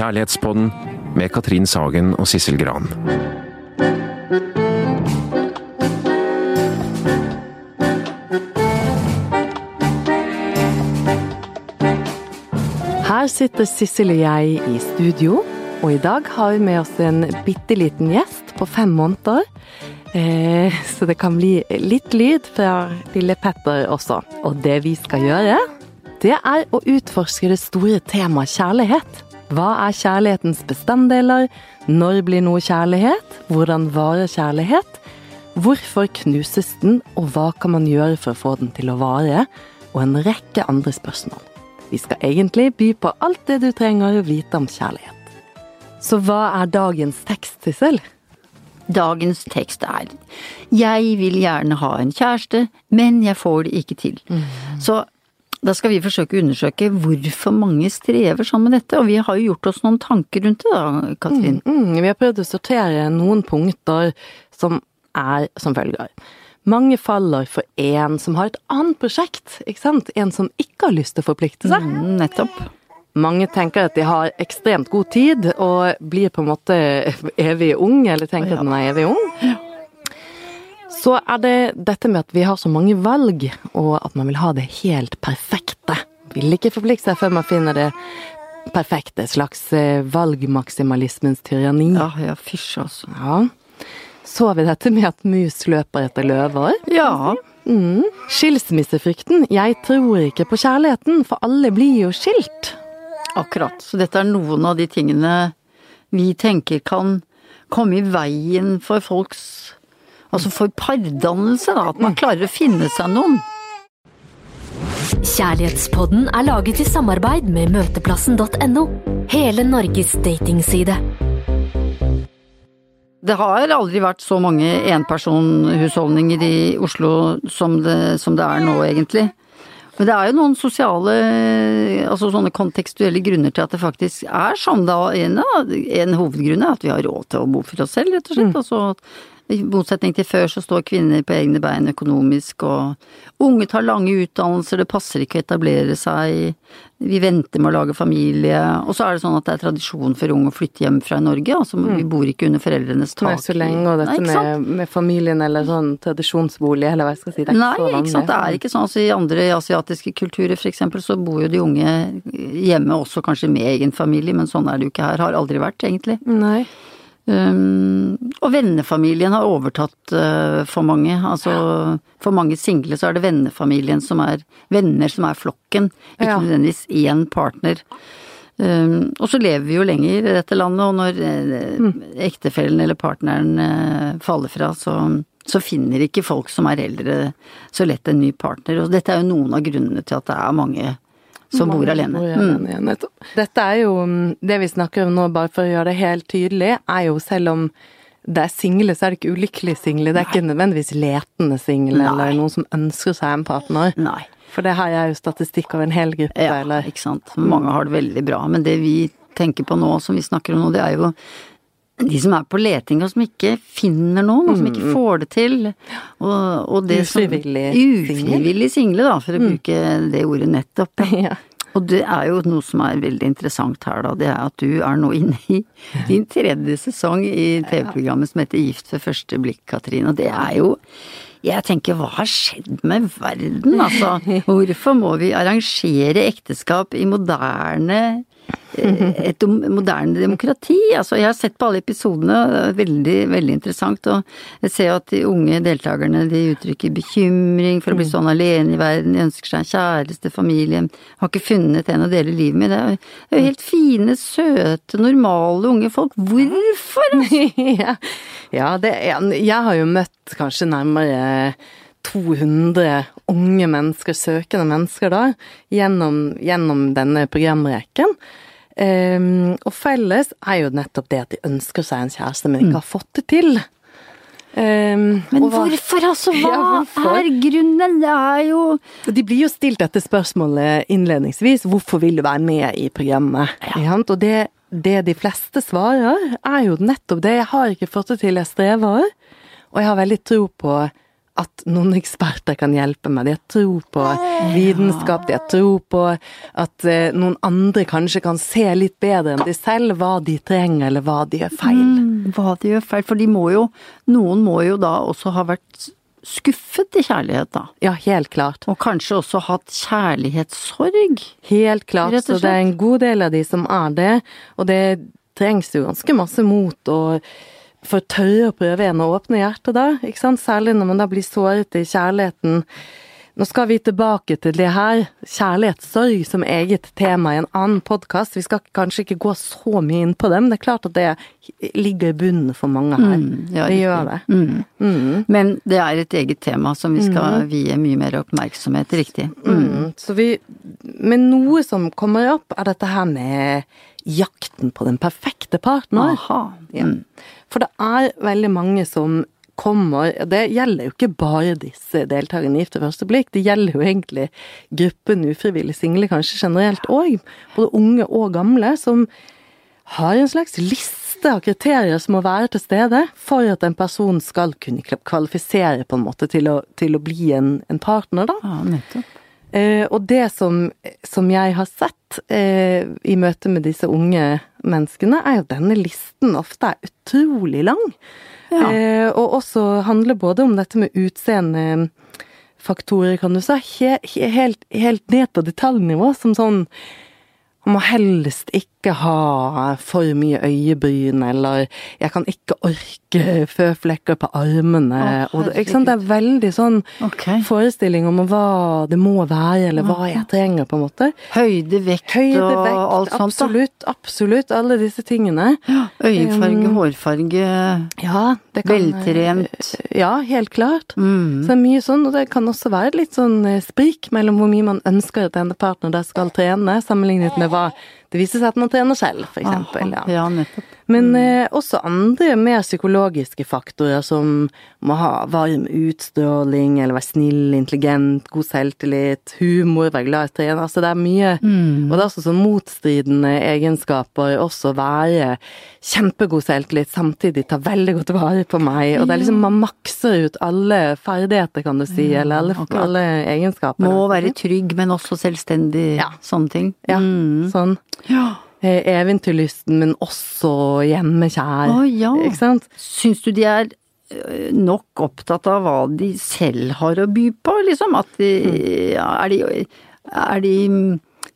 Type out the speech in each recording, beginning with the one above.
Kjærlighetspodden med Katrin Sagen og Sissel Gran. Her sitter Sissel og jeg i studio, og i dag har vi med oss en bitte liten gjest på fem måneder. Eh, så det kan bli litt lyd fra lille Petter også. Og det vi skal gjøre, det er å utforske det store temaet kjærlighet. Hva er kjærlighetens bestanddeler? Når blir noe kjærlighet? Hvordan varer kjærlighet? Hvorfor knuses den, og hva kan man gjøre for å få den til å vare? Og en rekke andre spørsmål. Vi skal egentlig by på alt det du trenger å vite om kjærlighet. Så hva er dagens tekst, Sissel? Dagens tekst er Jeg vil gjerne ha en kjæreste, men jeg får det ikke til. Så da skal vi forsøke å undersøke hvorfor mange strever sammen med dette, og vi har jo gjort oss noen tanker rundt det da, Katrin. Mm, vi har prøvd å sortere noen punkter som er som følger. Mange faller for en som har et annet prosjekt, ikke sant? En som ikke har lyst til å forplikte seg. Mm, nettopp. Mange tenker at de har ekstremt god tid og blir på en måte evig ung, eller tenker at man er evig ung. Så er det dette med at vi har så mange valg, og at man vil ha det helt perfekte. Vil ikke forplikte seg før man finner det perfekte. Slags eh, valgmaksimalismens tyranni. Ja, ja, fysj altså. Ja. Så har vi dette med at mus løper etter løver. Ja, Mm. Skilsmissefrykten. Jeg tror ikke på kjærligheten, for alle blir jo skilt. akkurat. Så dette er noen av de tingene vi tenker kan komme i veien for folks Altså for pardannelse, da. At man klarer å finne seg noen. Kjærlighetspodden er laget i samarbeid med møteplassen.no. Hele Norges datingside. Det har aldri vært så mange enpersonhusholdninger i Oslo som det, som det er nå, egentlig. Men det er jo noen sosiale, altså sånne kontekstuelle grunner til at det faktisk er sånn. Da. En, en hovedgrunn er at vi har råd til å bo for oss selv, rett og slett. Altså, I motsetning til før så står kvinner på egne bein økonomisk, og unge tar lange utdannelser, det passer ikke å etablere seg, vi venter med å lage familie. Og så er det sånn at det er tradisjon for unge å flytte hjem fra Norge, altså vi bor ikke under foreldrenes tak. Nei, så lenge, og dette Nei, med, med familien eller sånn tradisjonsbolig, eller hva jeg skal si. Det er Nei, ikke så vanlig. ikke sant. Det er ikke sånn. Altså, I andre asiatiske kulturer for eksempel, så bor jo de unge hjemme også kanskje med egen familie, men sånn er det jo ikke her. Har aldri vært, egentlig. Nei. Um, og vennefamilien har overtatt uh, for mange. Altså for mange single så er det vennefamilien som er venner som er flokken, ikke Ja. nødvendigvis én partner. Um, og så lever vi jo lenger i dette landet, og når uh, ektefellen eller partneren uh, faller fra, så, så finner ikke folk som er eldre så lett en ny partner. Og dette er jo noen av grunnene til at det er mange som bor alene. bor Mm. alene, mm. Dette er jo mm, Det vi snakker om nå, bare for å gjøre det helt tydelig, er jo selv om det er single, så er det ikke ulykkelige single. Det er ikke nødvendigvis letende single, Nei. eller noen som ønsker seg en partner. Nei. For det her er jo statistikk over en hel gruppe, Ja, eller ikke sant. Mange har det veldig bra, men det vi tenker på nå, som vi snakker om nå, det er jo de som er på leting og som ikke finner noen, og som ikke får det til. Og, og det Mm. Ufrivillig som Ufrivillig single, da, for å bruke det ordet nettopp. ja. Og det er jo noe som er veldig interessant her, da. Det er at du er nå inne i din tredje sesong i TV-programmet som heter Gift ved første blikk, Katrine. Og det er jo Jeg tenker, hva har skjedd med verden, altså? Hvorfor må vi arrangere ekteskap i moderne et moderne demokrati. Altså, jeg har sett på alle episodene, veldig, veldig interessant. Og jeg ser at de unge deltakerne de uttrykker bekymring for å bli sånn alene i verden, de ønsker seg en kjæreste, familie, har ikke funnet en å dele livet med. Det er jo, helt fine, søte, normale unge folk. Hvorfor? ja, ja det jeg har jo møtt kanskje nærmere 200 unge mennesker, søkende mennesker da, gjennom, gjennom denne programreken. Um, og felles er jo nettopp det at de ønsker seg en kjæreste, men ikke har fått det til. Um, Men hva- hvorfor, altså? Hva Ja, hvorfor? er grunnen? Det er jo De blir jo stilt dette spørsmålet innledningsvis. Hvorfor vil du være med i programmet? Ja. Og det, det de fleste svarer, er jo nettopp det. Jeg har ikke fått det til, jeg strever. Og jeg har veldig tro på at noen eksperter kan hjelpe meg. De har tro på vitenskap, de har tro på at eh, noen andre kanskje kan se litt bedre enn de selv hva de trenger, eller hva de gjør feil. Mm, hva de gjør feil, for de må jo Noen må jo da også ha vært skuffet i kjærlighet, da. Ja, helt klart. Og kanskje også hatt kjærlighetssorg. Helt klart. Så det er en god del av de som er det, og det trengs jo ganske masse mot og for å tørre å prøve igjen å åpne hjertet da, ikke sant. Særlig når man da blir såret i kjærligheten. Nå skal vi tilbake til det her, kjærlighetssorg som eget tema i en annen podkast. Vi skal kanskje ikke gå så mye inn på det, men det er klart at det ligger i bunnen for mange her. Mm, ja, det gjør det. Mm. Mm. Men det er et eget tema som vi skal vie mye mer oppmerksomhet, riktig. Mm. Så vi Men noe som kommer opp, er dette her med jakten på den perfekte partner. Aha. Ja. Mm. For det er veldig mange som kommer Det gjelder jo ikke bare disse deltakerne i Gift ved første blikk, det gjelder jo egentlig gruppen ufrivillig single kanskje generelt òg. Både unge og gamle som har en slags liste av kriterier som må være til stede for at en person skal kunne kvalifisere på en måte til å, til å bli en, en partner, da. Ja, nettopp. Eh, og det som, som jeg har sett eh, i møte med disse unge menneskene, er jo at denne listen ofte er utrolig lang. Ja. Eh, og også handler både om dette med utseendefaktorer, kan du si, he, he, helt, helt ned på detaljnivå, som sånn man må helst ikke ha for mye øyebryn, eller jeg kan ikke orke føflekker på armene. Oh, og det, det er veldig sånn okay. forestilling om hva det må være, eller hva jeg trenger, på en måte. Høyde, vekt Høyde, og vekt, alt sånt, absolutt, absolutt, alle disse tingene. Øyefarge, Um, hårfarge, Ja, det kan veltrent. Ja, helt klart. Mm. Så det er mye sånn, og det kan også være litt sånn eh, sprik mellom hvor mye man ønsker at denne partner skal trene, sammenlignet med hva det viser seg at man trener selv, eksempel. Ja. ja, nettopp. Men eh, også andre mer psykologiske faktorer som må ha varm utstråling, eller være snill, intelligent, god selvtillit, humor, være glad i å trene. Altså det er mye Mm. Og det er også sånn motstridende egenskaper. Også være kjempegod selvtillit, samtidig ta veldig godt vare på meg. Og det er liksom man makser ut alle ferdigheter, kan du si, eller alle, alle egenskaper. Må være trygg, men også selvstendig. Ja. Sånne ting. Ja, Mm. sånn. Ja. Eh, Eventyrlysten, men også hjemmekjær. Å, ja. Ikke sant? Syns du de er øh, nok opptatt av hva de selv har å by på, liksom? At de, ja, er de, er de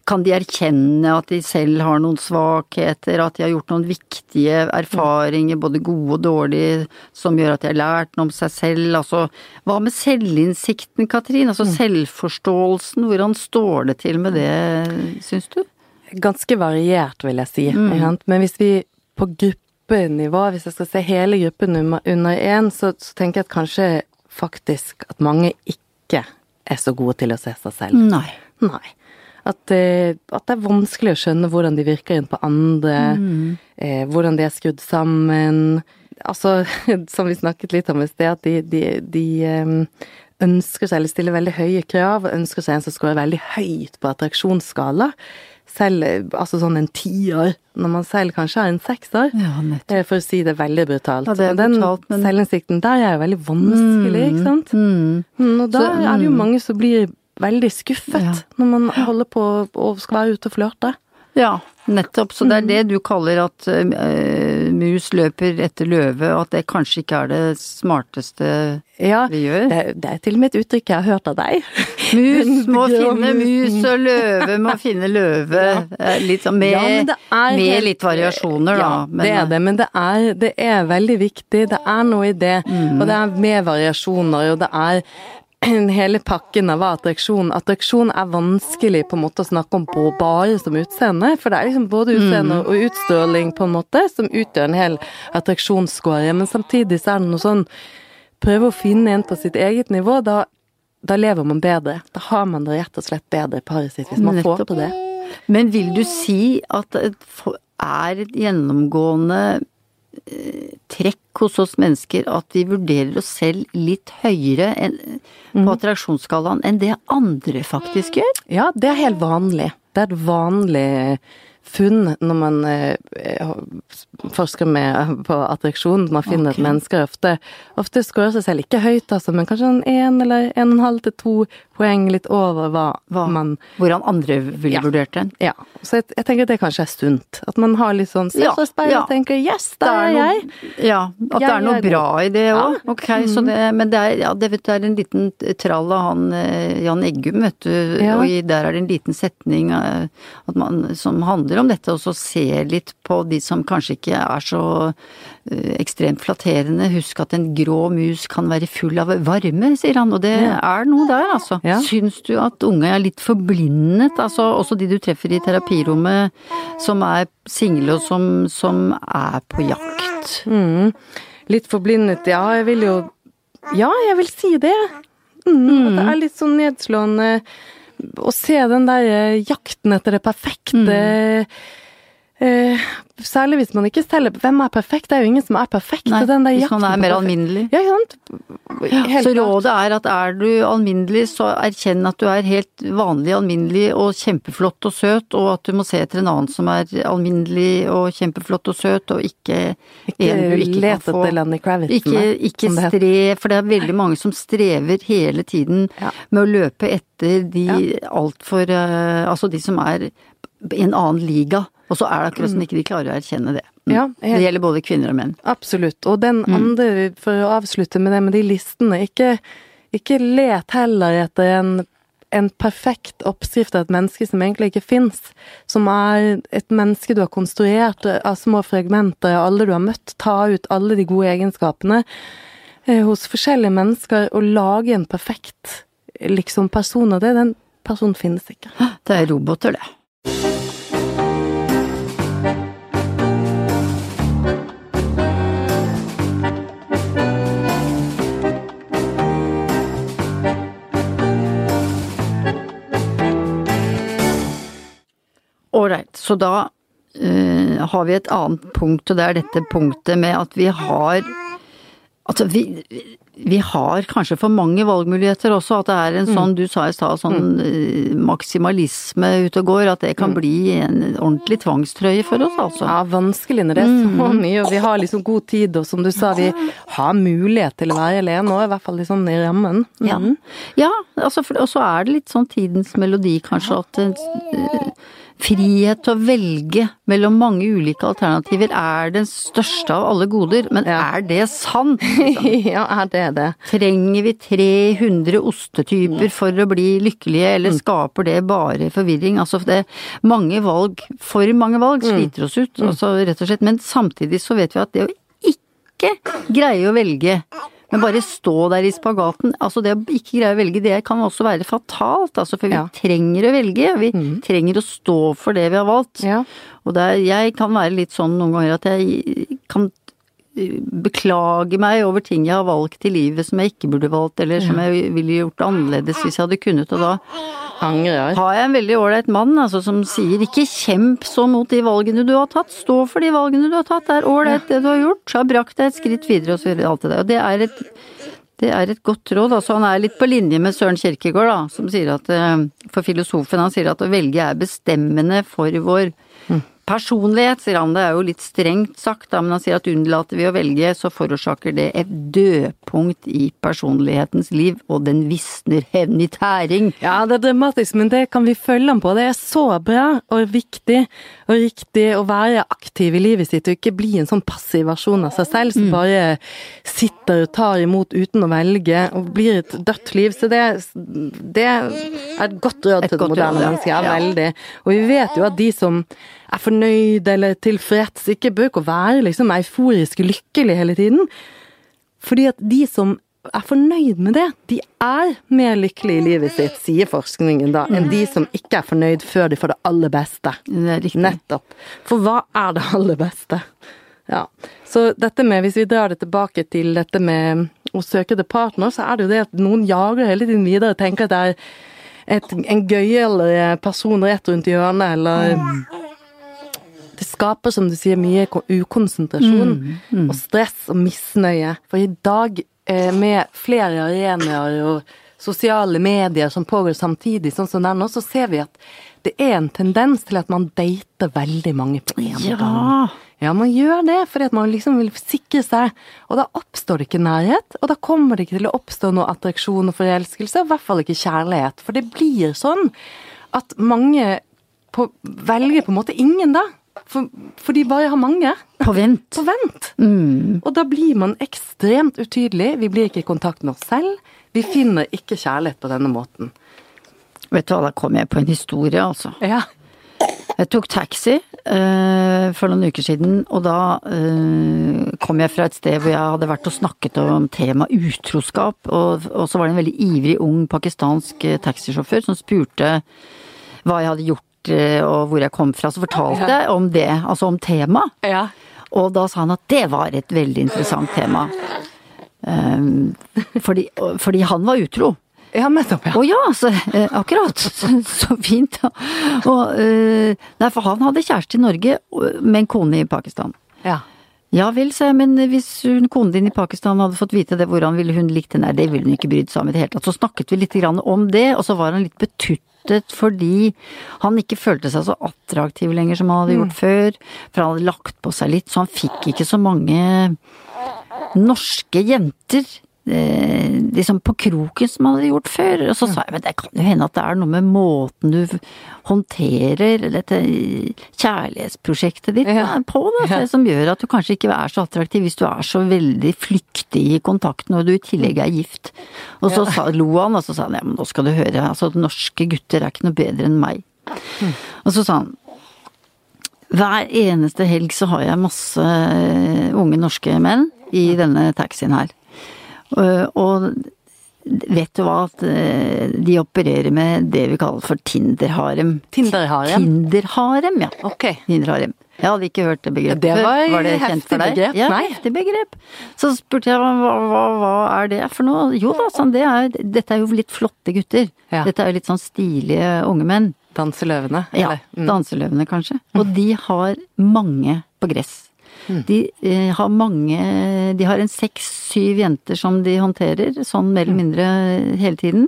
kan de erkjenne at de selv har noen svakheter, at de har gjort noen viktige erfaringer, både gode og dårlige, som gjør at de har lært noe om seg selv? Altså, hva med selvinnsikten, Katrin? Altså selvforståelsen, hvordan står det til med det, syns du? Ganske variert, vil jeg si. Mm. Men hvis vi på gruppenivå, hvis jeg skal se hele gruppen under- én, så, så tenker jeg at kanskje faktisk at mange ikke er så gode til å se seg selv. Nei. Nei. At, eh, at det er vanskelig å skjønne hvordan de virker inn på andre, Mm. eh, hvordan de er skrudd sammen. Altså, som vi snakket litt om i sted, at de, de, de eh, ønsker seg, eller stiller veldig høye krav, og ønsker seg en som scorer veldig høyt på attraksjonsskala. Selv, eh, altså sånn en tiår, når man selv kanskje har en seksår. Ja, eh, For å si det veldig brutalt. Ja, det Og den brutalt, men- selvinnsikten der er jo veldig vanskelig, ikke sant? Mm. Mm, og da Så, er det jo mm. mange som blir veldig skuffet Ja. når man holder på og skal være ute og flørte. Ja, nettopp. Så det er det du kaller at eh, mus løper etter løve, og at det kanskje ikke er det smarteste Ja, vi gjør? det, det er til og med et uttrykk jeg har hørt av deg. Mus må finne mus, og løve må finne løve. Ja. Litt sånn med, Ja, er med litt variasjoner, da. Men- eh, det er det, men det er, det er veldig viktig. Det er noe i det. Mm. Og det er med variasjoner, og det er hele pakken av attraksjon Attraksjon er vanskelig på en måte å snakke om på bare som utseende, for det er liksom både utseende Mm. og utstråling på en måte som utgjør en hel attraksjonsscore, men samtidig så er det noe sånn Prøve å finne en på sitt eget nivå, da, da lever man bedre. Da har man det rett og slett bedre i paret sitt, hvis man får på til det. Men vil du si at det er et gjennomgående trekk hos oss mennesker at vi vurderer oss selv litt høyere enn, mm. på attraksjonsskalaen enn det andre faktisk gjør? Ja, det er helt vanlig. Det er et vanlig funn når man eh, forsker med på attraksjon. Man finner okay. at mennesker ofte, ofte scorer seg selv ikke høyt, altså, men kanskje en én eller en og en halv til to poeng litt over hva, Hva? man Hvordan andre ville Ja. vurdert den. Ja. Så jeg, jeg tenker at det kanskje er sunt. At man har litt sånn ser seg i speilet ja. og tenker 'yes, der er noe- jeg'. Ja, at det er noe er bra i det òg. Ja. Mhm. mm. så det, men det er, ja, det, vet det er en liten trall av han eh, Jan Eggum, vet du. Og i, der er det en liten setning eh, man, som handler om dette, og så ser litt på de som kanskje ikke er så eh, ekstremt flatterende. Husk at en grå mus kan være full av varme, sier han. Og det Ja. er noe der, altså. Ja. Syns du at unge er litt forblindet? Altså også de du treffer i terapirommet som er single og som, som er på jakt. Mm. Litt forblindet, ja, jeg vil jo Ja, jeg vil si det. Mm, At det er litt sånn nedslående å se den der eh, jakten etter det perfekte. Eh, særlig hvis man ikke selger Hvem er perfekt? Det er jo ingen som er perfekt. Nei, den der hvis man er mer alminnelig. Ja? Helt så rådet er at er du alminnelig, så erkjenn at du er helt vanlig alminnelig og kjempeflott og søt, og at du må se etter en annen som er alminnelig og kjempeflott og søt, og ikke, Ikke en du ikke kan få. Kravitz. Ikke, nei, ikke strev, for det er veldig mange som strever hele tiden Ja. med å løpe etter de altfor uh, Altså de som er i en annen liga, og så er det akkurat som ikke de klarer å erkjenne det. Mm. Ja, det gjelder både kvinner og menn. Absolutt. Og den Mm. andre, for å avslutte med det med de listene, ikke, ikke let heller etter en, en perfekt oppskrift av et menneske som egentlig ikke fins. Som er et menneske du har konstruert av små fragmenter av alle du har møtt. Ta ut alle de gode egenskapene eh, hos forskjellige mennesker og lage en perfekt liksom person av det. Den personen finnes ikke. Det er roboter, det. Ålreit, så da uh, har vi et annet punkt, og det er dette punktet med at vi har Altså, vi, vi har kanskje for mange valgmuligheter også, at det er en sånn, du sa i stad, sånn mm. maksimalisme ute og går, at det kan bli en ordentlig tvangstrøye for oss, altså. Ja, vanskelig når det er Mm. så mye, og vi har liksom god tid, og som du sa, vi har mulighet til å være alene òg, i hvert fall liksom i rammen. Ja, Mhm. ja altså, for, og så er det litt sånn tidens melodi, kanskje, at eh, frihet til å velge mellom mange ulike alternativer er den største av alle goder, men Ja. er det sant? Liksom? ja, er det det? Trenger vi 300 ostetyper for å bli lykkelige, eller skaper det bare forvirring? Altså, det mange valg, for mange valg, sliter oss ut, altså, rett og slett. Men samtidig så vet vi at det å ikke greie å velge, men bare stå der i spagaten, altså det å ikke greie å velge, det kan også være fatalt, altså, for vi Ja. trenger å velge, vi trenger å stå for det vi har valgt. Ja. Og det er, jeg kan være litt sånn noen ganger at jeg kan beklage meg over ting jeg har valgt i livet som jeg ikke burde valgt, eller som jeg ville gjort annerledes hvis jeg hadde kunnet, og da Angrer. har jeg en veldig ålreit mann altså, som sier ikke kjemp så mot de valgene du har tatt, stå for de valgene du har tatt, det er ålreit det du har gjort, har brakt deg et skritt videre og så videre, alt det der. Og det er et det er et godt råd. altså Han er litt på linje med Søren Kierkegaard, da, som sier at eh, For filosofen, han sier at å velge er bestemmende for vår personlighet, sier han. Det er jo litt strengt sagt, da, men han sier at unnlater vi å velge, så forårsaker det et dødpunkt i personlighetens liv, og den visner hevn i tæring. Ja, det er dramatisk, men det kan vi følge ham på. Det er så bra og viktig og riktig å være aktiv i livet sitt, og ikke bli en sånn passiv versjon av seg selv Mm. som bare sitter og tar imot uten å velge, og blir et dødt liv. Så det, det er et godt råd Et til det moderne mennesket. Ja, Ja. veldig. Og vi vet jo at de som er fornøyd eller tilfreds, ikke bør ikke være liksom euforisk lykkelig hele tiden. Fordi at de som er fornøyd med det, de er mer lykkelige i livet sitt, sier forskningen da, enn de som ikke er fornøyd før de får det aller beste. Det. Nettopp. For hva er det aller beste? Ja. Så dette med, hvis vi drar det tilbake til dette med å søke til partner, så er det jo det at noen jager hele tiden videre og tenker at det er et, en gøyere person rett rundt hjørnet, eller skaper, som du sier, mye ko- ukonsentrasjon og stress og misnøye. For i dag, eh, med flere arenaer og sosiale medier som pågår samtidig, sånn som den nå, så ser vi at det er en tendens til at man dater veldig mange på en Ja. gang. Ja, man gjør det fordi at man liksom vil sikre seg, og da oppstår det ikke nærhet, og da kommer det ikke til å oppstå noe attraksjon og forelskelse, og i hvert fall ikke kjærlighet. For det blir sånn at mange på, velger på en måte ingen, da. For, for de bare har mange På vent. på vent. Mm. Og da blir man ekstremt utydelig, vi blir ikke i kontakt med oss selv. Vi finner ikke kjærlighet på denne måten. Vet du hva, da kom jeg på en historie, altså. Ja. Jeg tok taxi eh, for noen uker siden, og da eh, kom jeg fra et sted hvor jeg hadde vært og snakket om tema utroskap, og, og så var det en veldig ivrig ung pakistansk eh, taxisjåfør som spurte hva jeg hadde gjort og hvor jeg kom fra, så fortalte jeg om det, altså om temaet. ja. Og da sa han at det var et veldig interessant tema. Um, fordi, fordi han var utro. Ja, nettopp, ja. Å ja, så, eh, akkurat. Så, så fint. Og, uh, nei, for han hadde kjæreste i Norge med en kone i Pakistan. ja. Ja vel, sa jeg, men hvis hun, konen din i Pakistan hadde fått vite det, hvordan ville hun likt det? Nei, det ville hun ikke brydd seg om i det hele tatt. Så snakket vi litt om det, og så var han litt betuttet fordi han ikke følte seg så attraktiv lenger som han hadde gjort før. For han hadde lagt på seg litt, så han fikk ikke så mange norske jenter liksom på kroken som han hadde gjort før. Og så sa jeg men det kan jo hende at det er noe med måten du håndterer dette kjærlighetsprosjektet ditt Ja. på, da, Ja. som gjør at du kanskje ikke er så attraktiv hvis du er så veldig flyktig i kontakten og du i tillegg er gift. Og så sa, lo han, og så sa han ja, men nå skal du høre, altså norske gutter er ikke noe bedre enn meg. Og så sa han hver eneste helg så har jeg masse eh, unge norske menn i denne taxien her. Og, og vet du hva, at eh, de opererer med det vi kaller for Tinder-harem. Tinder-harem? Tinder-harem, ja. Ok. Tinder-harem. Jeg hadde ikke hørt det begrepet Det var var det kjent for deg? begrep. Ja, Nei. heftig begrep. Så spurte jeg hva, hva, hva er det for noe? Jo da, sånn, det er, dette er jo litt flotte gutter. Ja. Dette er jo litt sånn stilige unge menn. Danseløvene? Ja, eller? Mm. danseløvene kanskje. Og de har mange på gress. Mm. De eh, har mange De har en seks-syv jenter som de håndterer, sånn mer Mm. eller mindre hele tiden.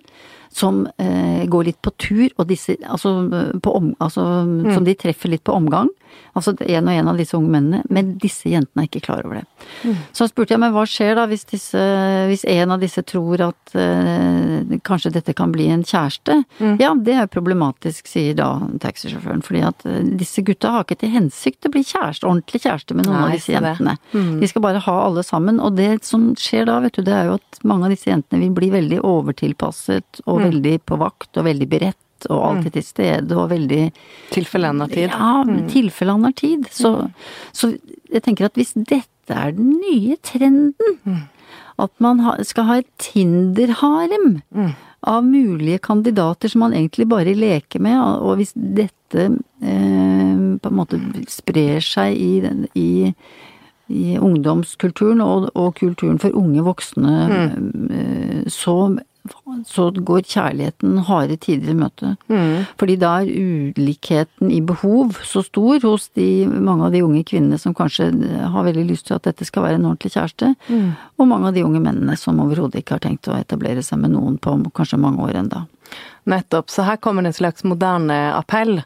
Som eh, går litt på tur, og disse Altså, på om, altså Mm. som de treffer litt på omgang. Altså en og en av disse unge mennene. Men disse jentene er ikke klar over det. Mm. Så spurte jeg meg hva skjer da hvis, disse, hvis en av disse tror at eh, kanskje dette kan bli en kjæreste? Mm. Ja, det er problematisk, sier da taxisjåføren. Fordi at eh, disse gutta har ikke til hensikt å bli kjæreste, ordentlig kjæreste med noen Nei, av disse jentene. Mm. De skal bare ha alle sammen. Og det som skjer da, vet du, det er jo at mange av disse jentene vil bli veldig overtilpasset og Mm. veldig på vakt og veldig beredt. Og alltid til stede og veldig Tilfelle har tid. ja, Mm. tilfelle han har tid. Så, så jeg tenker at hvis dette er den nye trenden, Mm. at man skal ha et Tinder-harem Mm. av mulige kandidater som man egentlig bare leker med, og hvis dette eh, på en måte sprer seg i, den- i i ungdomskulturen og, og kulturen for unge voksne, Mm. eh, så, så går kjærligheten harde tider i møte. Mm. Fordi da er ulikheten i behov så stor hos de, mange av de unge kvinnene som kanskje har veldig lyst til at dette skal være en ordentlig kjæreste, Mm. og mange av de unge mennene som overhodet ikke har tenkt å etablere seg med noen på kanskje mange år enda. Nettopp. Så her kommer det en slags moderne appell.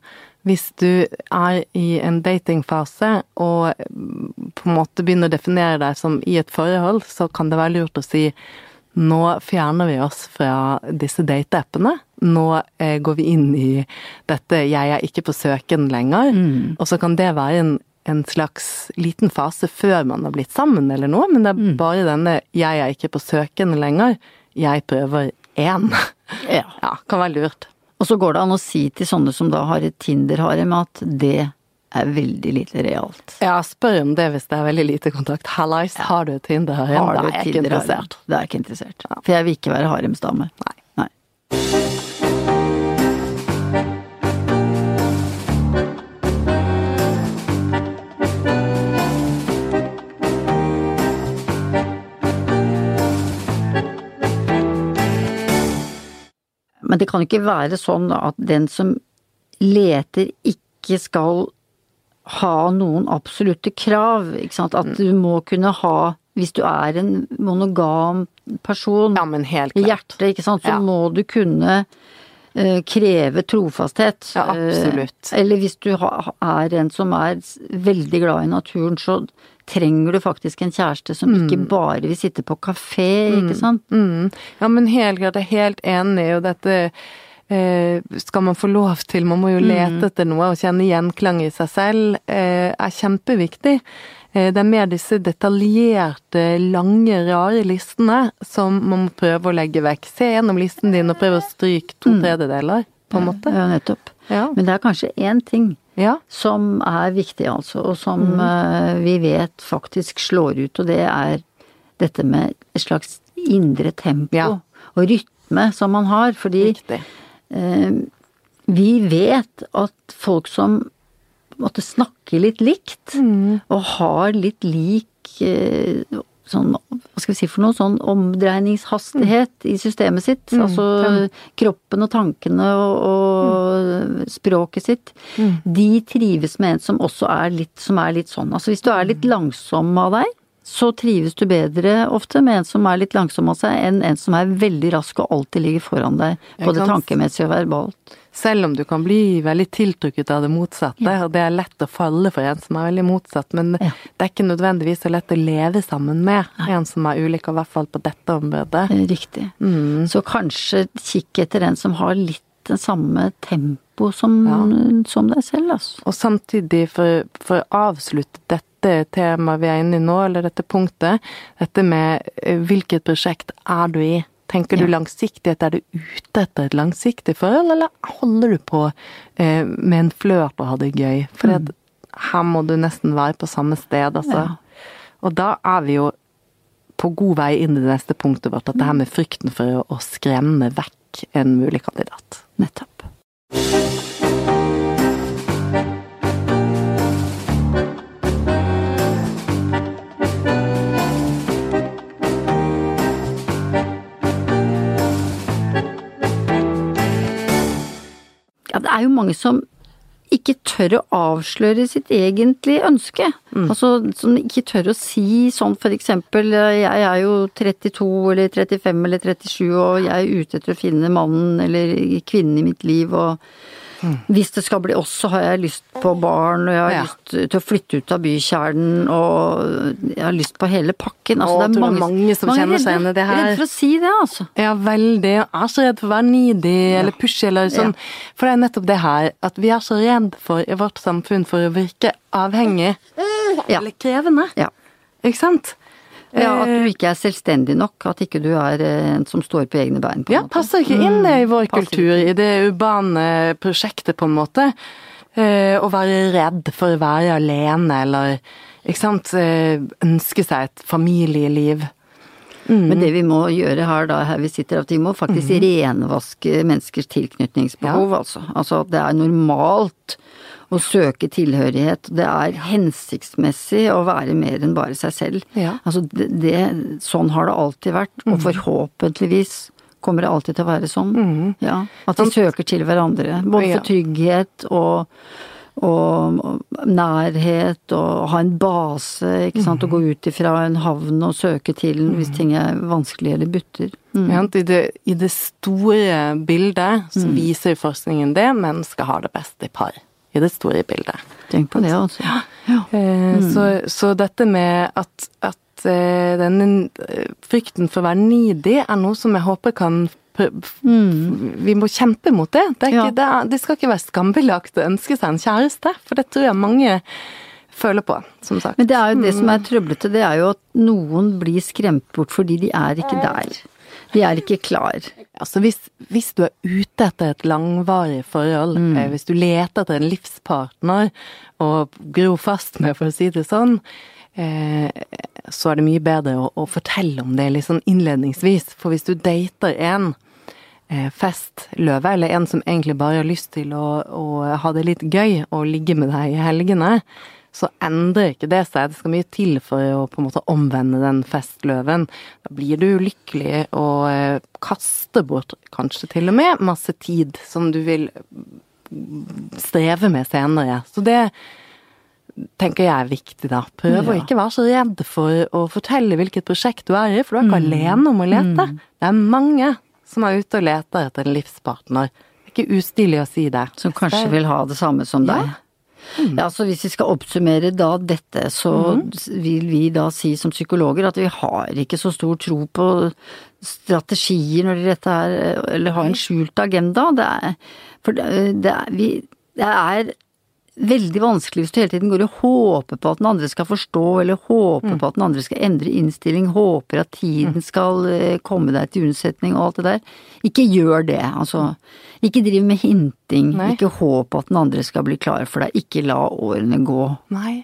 Hvis du er i en datingfase og mm, på en måte begynner å definere deg som i et forhold, så kan det være lurt å si nå fjerner vi oss fra disse dateappene. Nå eh, går vi inn i dette 'jeg er ikke på søken lenger'. Og så kan det være en, en slags liten fase før man har blitt sammen eller noe, men det er bare denne 'jeg er ikke på søken lenger', jeg prøver én. Ja. Ja, kan være lurt. Og så går det an å si til sånne som da har et Tinder-harem at det er veldig lite realt. Ja, spør om det hvis det er veldig lite kontakt. Hallais, har du Tinder? Har du er jeg ikke interessert. Det er jeg ikke interessert. For jeg vil ikke være haremsdame. Nei. Nei. Men det kan ikke være sånn at den som leter ikke skal ha noen absolutte krav, ikke sant. At du må kunne ha, hvis du er en monogam person Ja, men helt i hjertet, ikke sant, så Ja. må du kunne eh, kreve trofasthet. Ja, absolutt. Eh, eller hvis du ha, er en som er veldig glad i naturen, så trenger du faktisk en kjæreste som ikke bare vil sitte på kafé, ikke sant. Mm. Ja, men helt klart, jeg er helt enig, og dette skal man få lov til. Man må jo lete etter noe og kjenne gjenklang i seg selv, eh, er kjempeviktig. Eh, det er mer disse detaljerte, lange, rare listene som man må prøve å legge vekk. Se gjennom listen din og prøve å stryke to tredjedeler, på en måte. Ja, nettopp. Ja. Men det er kanskje én ting ja. som er viktig, altså, og som mm. vi vet faktisk slår ut, og det er dette med et slags indre tempo Ja. og rytme som man har. Fordi Riktig. Eh, vi vet at folk som måtte snakke litt likt, og har litt lik eh, sånn, hva skal vi si for noe, sånn omdreiningshastighet i systemet sitt. Altså kroppen og tankene og, og språket sitt. De trives med en som også er litt, som er litt sånn. Altså hvis du er litt langsom av deg, så trives du bedre ofte med en som er litt langsom av seg, enn en som er veldig rask og alltid ligger foran deg, både kan- tankemessig og verbalt. Selv om du kan bli veldig tiltrukket av det motsatte, og det er lett å falle for en som er veldig motsatt, men Ja. det er ikke nødvendigvis så lett å leve sammen med en som er ulik, og i hvert fall på dette området. Riktig. Mm. Så kanskje kikk etter en som har litt det samme tempo som, som deg selv, altså. Og samtidig, for, for å avslutte dette temaet vi er inne i nå, eller dette punktet, dette med eh, hvilket prosjekt er du i? Tenker du Ja. langsiktighet? Er du ute etter et langsiktig forhold, eller holder du på eh, med en flørt og har det gøy? For her må du nesten være på samme sted, altså. Ja. Og da er vi jo på god vei inn i det neste punktet vårt, at det her med frykten for å, å skremme vekk en mulig kandidat. Nettopp. Ja, det er jo mange som ikke tør å avsløre sitt egentlige ønske. Altså som ikke tør å si sånn for eksempel jeg er jo 32 eller 35 eller 37 og jeg er ute etter å finne mannen eller kvinnen i mitt liv og hvis det skal bli oss, så har jeg lyst på barn, og jeg har Ja. lyst til å flytte ut av bykjernen, og jeg har lyst på hele pakken. Altså, Å, det er mange, mange som mange kjenner seg igjen i det her? Redd for å si det, altså. Ja, veldig. Jeg er så redd for å være needy eller pushy eller sånn. For det er nettopp det her, at vi er så redd for i vårt samfunn for å virke avhengig Ja. eller krevende. Ja. Ikke sant? Ja, at Eh, du ikke er selvstendig nok, at ikke du er eh, en som står på egne bein. på Ja, måte. passer ikke inn det i vår mm, kultur, i det urbane prosjektet, på en måte. Eh, Å være redd for å være alene, eller ikke sant, eh, ønske seg et familieliv. Men det vi må gjøre her da, her vi sitter, at vi må faktisk renvaske menneskers tilknytningsbehov, altså. Altså at det er normalt å søke tilhørighet. Det er hensiktsmessig å være mer enn bare seg selv. Ja. Altså det, det, sånn har det alltid vært, og forhåpentligvis kommer det alltid til å være sånn. Ja, at de søker til hverandre. Både for trygghet og og nærhet og ha en base, ikke sant. Å gå ut ifra en havn og søke til den hvis ting er vanskelig eller butter. Mm. Ja, I, det, I det store bildet så viser forskningen det, mennesker har det best i par. I det store bildet. Tenk på det, altså. Ja. Eh, så, så dette med at, at eh, denne frykten for å være nidig er noe som jeg håper kan pr- Vi må kjempe mot det. Det, er Ja. ikke, det, er, det skal ikke være skambelagt å ønske seg en kjæreste, for det tror jeg mange føler på, som sagt. Men det er jo det som er trøblete, det er jo at noen blir skremt bort fordi de er ikke der. De er ikke klar. Altså hvis, hvis du er ute etter et langvarig forhold, mm. hvis du leter etter en livspartner og gror fast med, for å si det sånn, eh, så er det mye bedre å, å fortelle om det litt sånn innledningsvis. For hvis du dater en festløve, eller en som egentlig bare har lyst til å, å ha det litt gøy og ligge med deg i helgene, så endrer ikke det seg. Det skal mye til for å på en måte omvende den festløven. Da blir du ulykkelig og eh, kaster bort kanskje til og med masse tid som du vil streve med senere. Så det tenker jeg er viktig, da. Prøv å ikke være så redd for å fortelle hvilket prosjekt du er i, for du er ikke Mm. alene om å lete. Det er mange som er ute og leter etter en livspartner. Det er ikke ustilig å si det. Som kanskje vil ha det samme som deg. Ja, så hvis vi skal oppsummere da dette, så vil vi da si som psykologer at vi har ikke så stor tro på strategier når dette er, eller har en skjult agenda. Det er, for det, det, er, vi, det er veldig vanskelig hvis du hele tiden går og håper på at den andre skal forstå, eller håper på at den andre skal endre innstilling, håper at tiden skal eh, komme deg til unnsetning og alt det der. Ikke gjør det, altså. Ikke driv med hinting, Nei. ikke håp at den andre skal bli klar for deg, ikke la årene gå. Nei.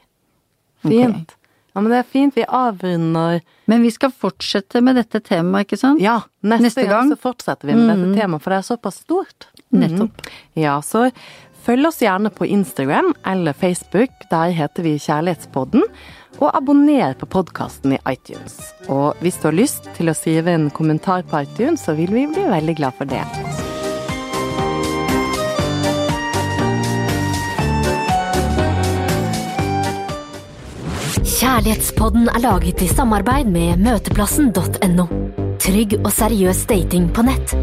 Fint. Ja, men det er fint. Vi avrunder Men vi skal fortsette med dette temaet, ikke sant? Ja, neste, Neste gang. så fortsetter vi med dette temaet, for det er såpass stort. Nettopp. Ja, så følg oss gjerne på Instagram eller Facebook, der heter vi Kjærlighetspodden. Og abonner på podkasten i iTunes. Og hvis du har lyst til å skrive en kommentar på iTunes, så vil vi bli veldig glad for det. Kjærlighetspodden er laget i samarbeid med møteplassen.no. Trygg og seriøs dating på nett.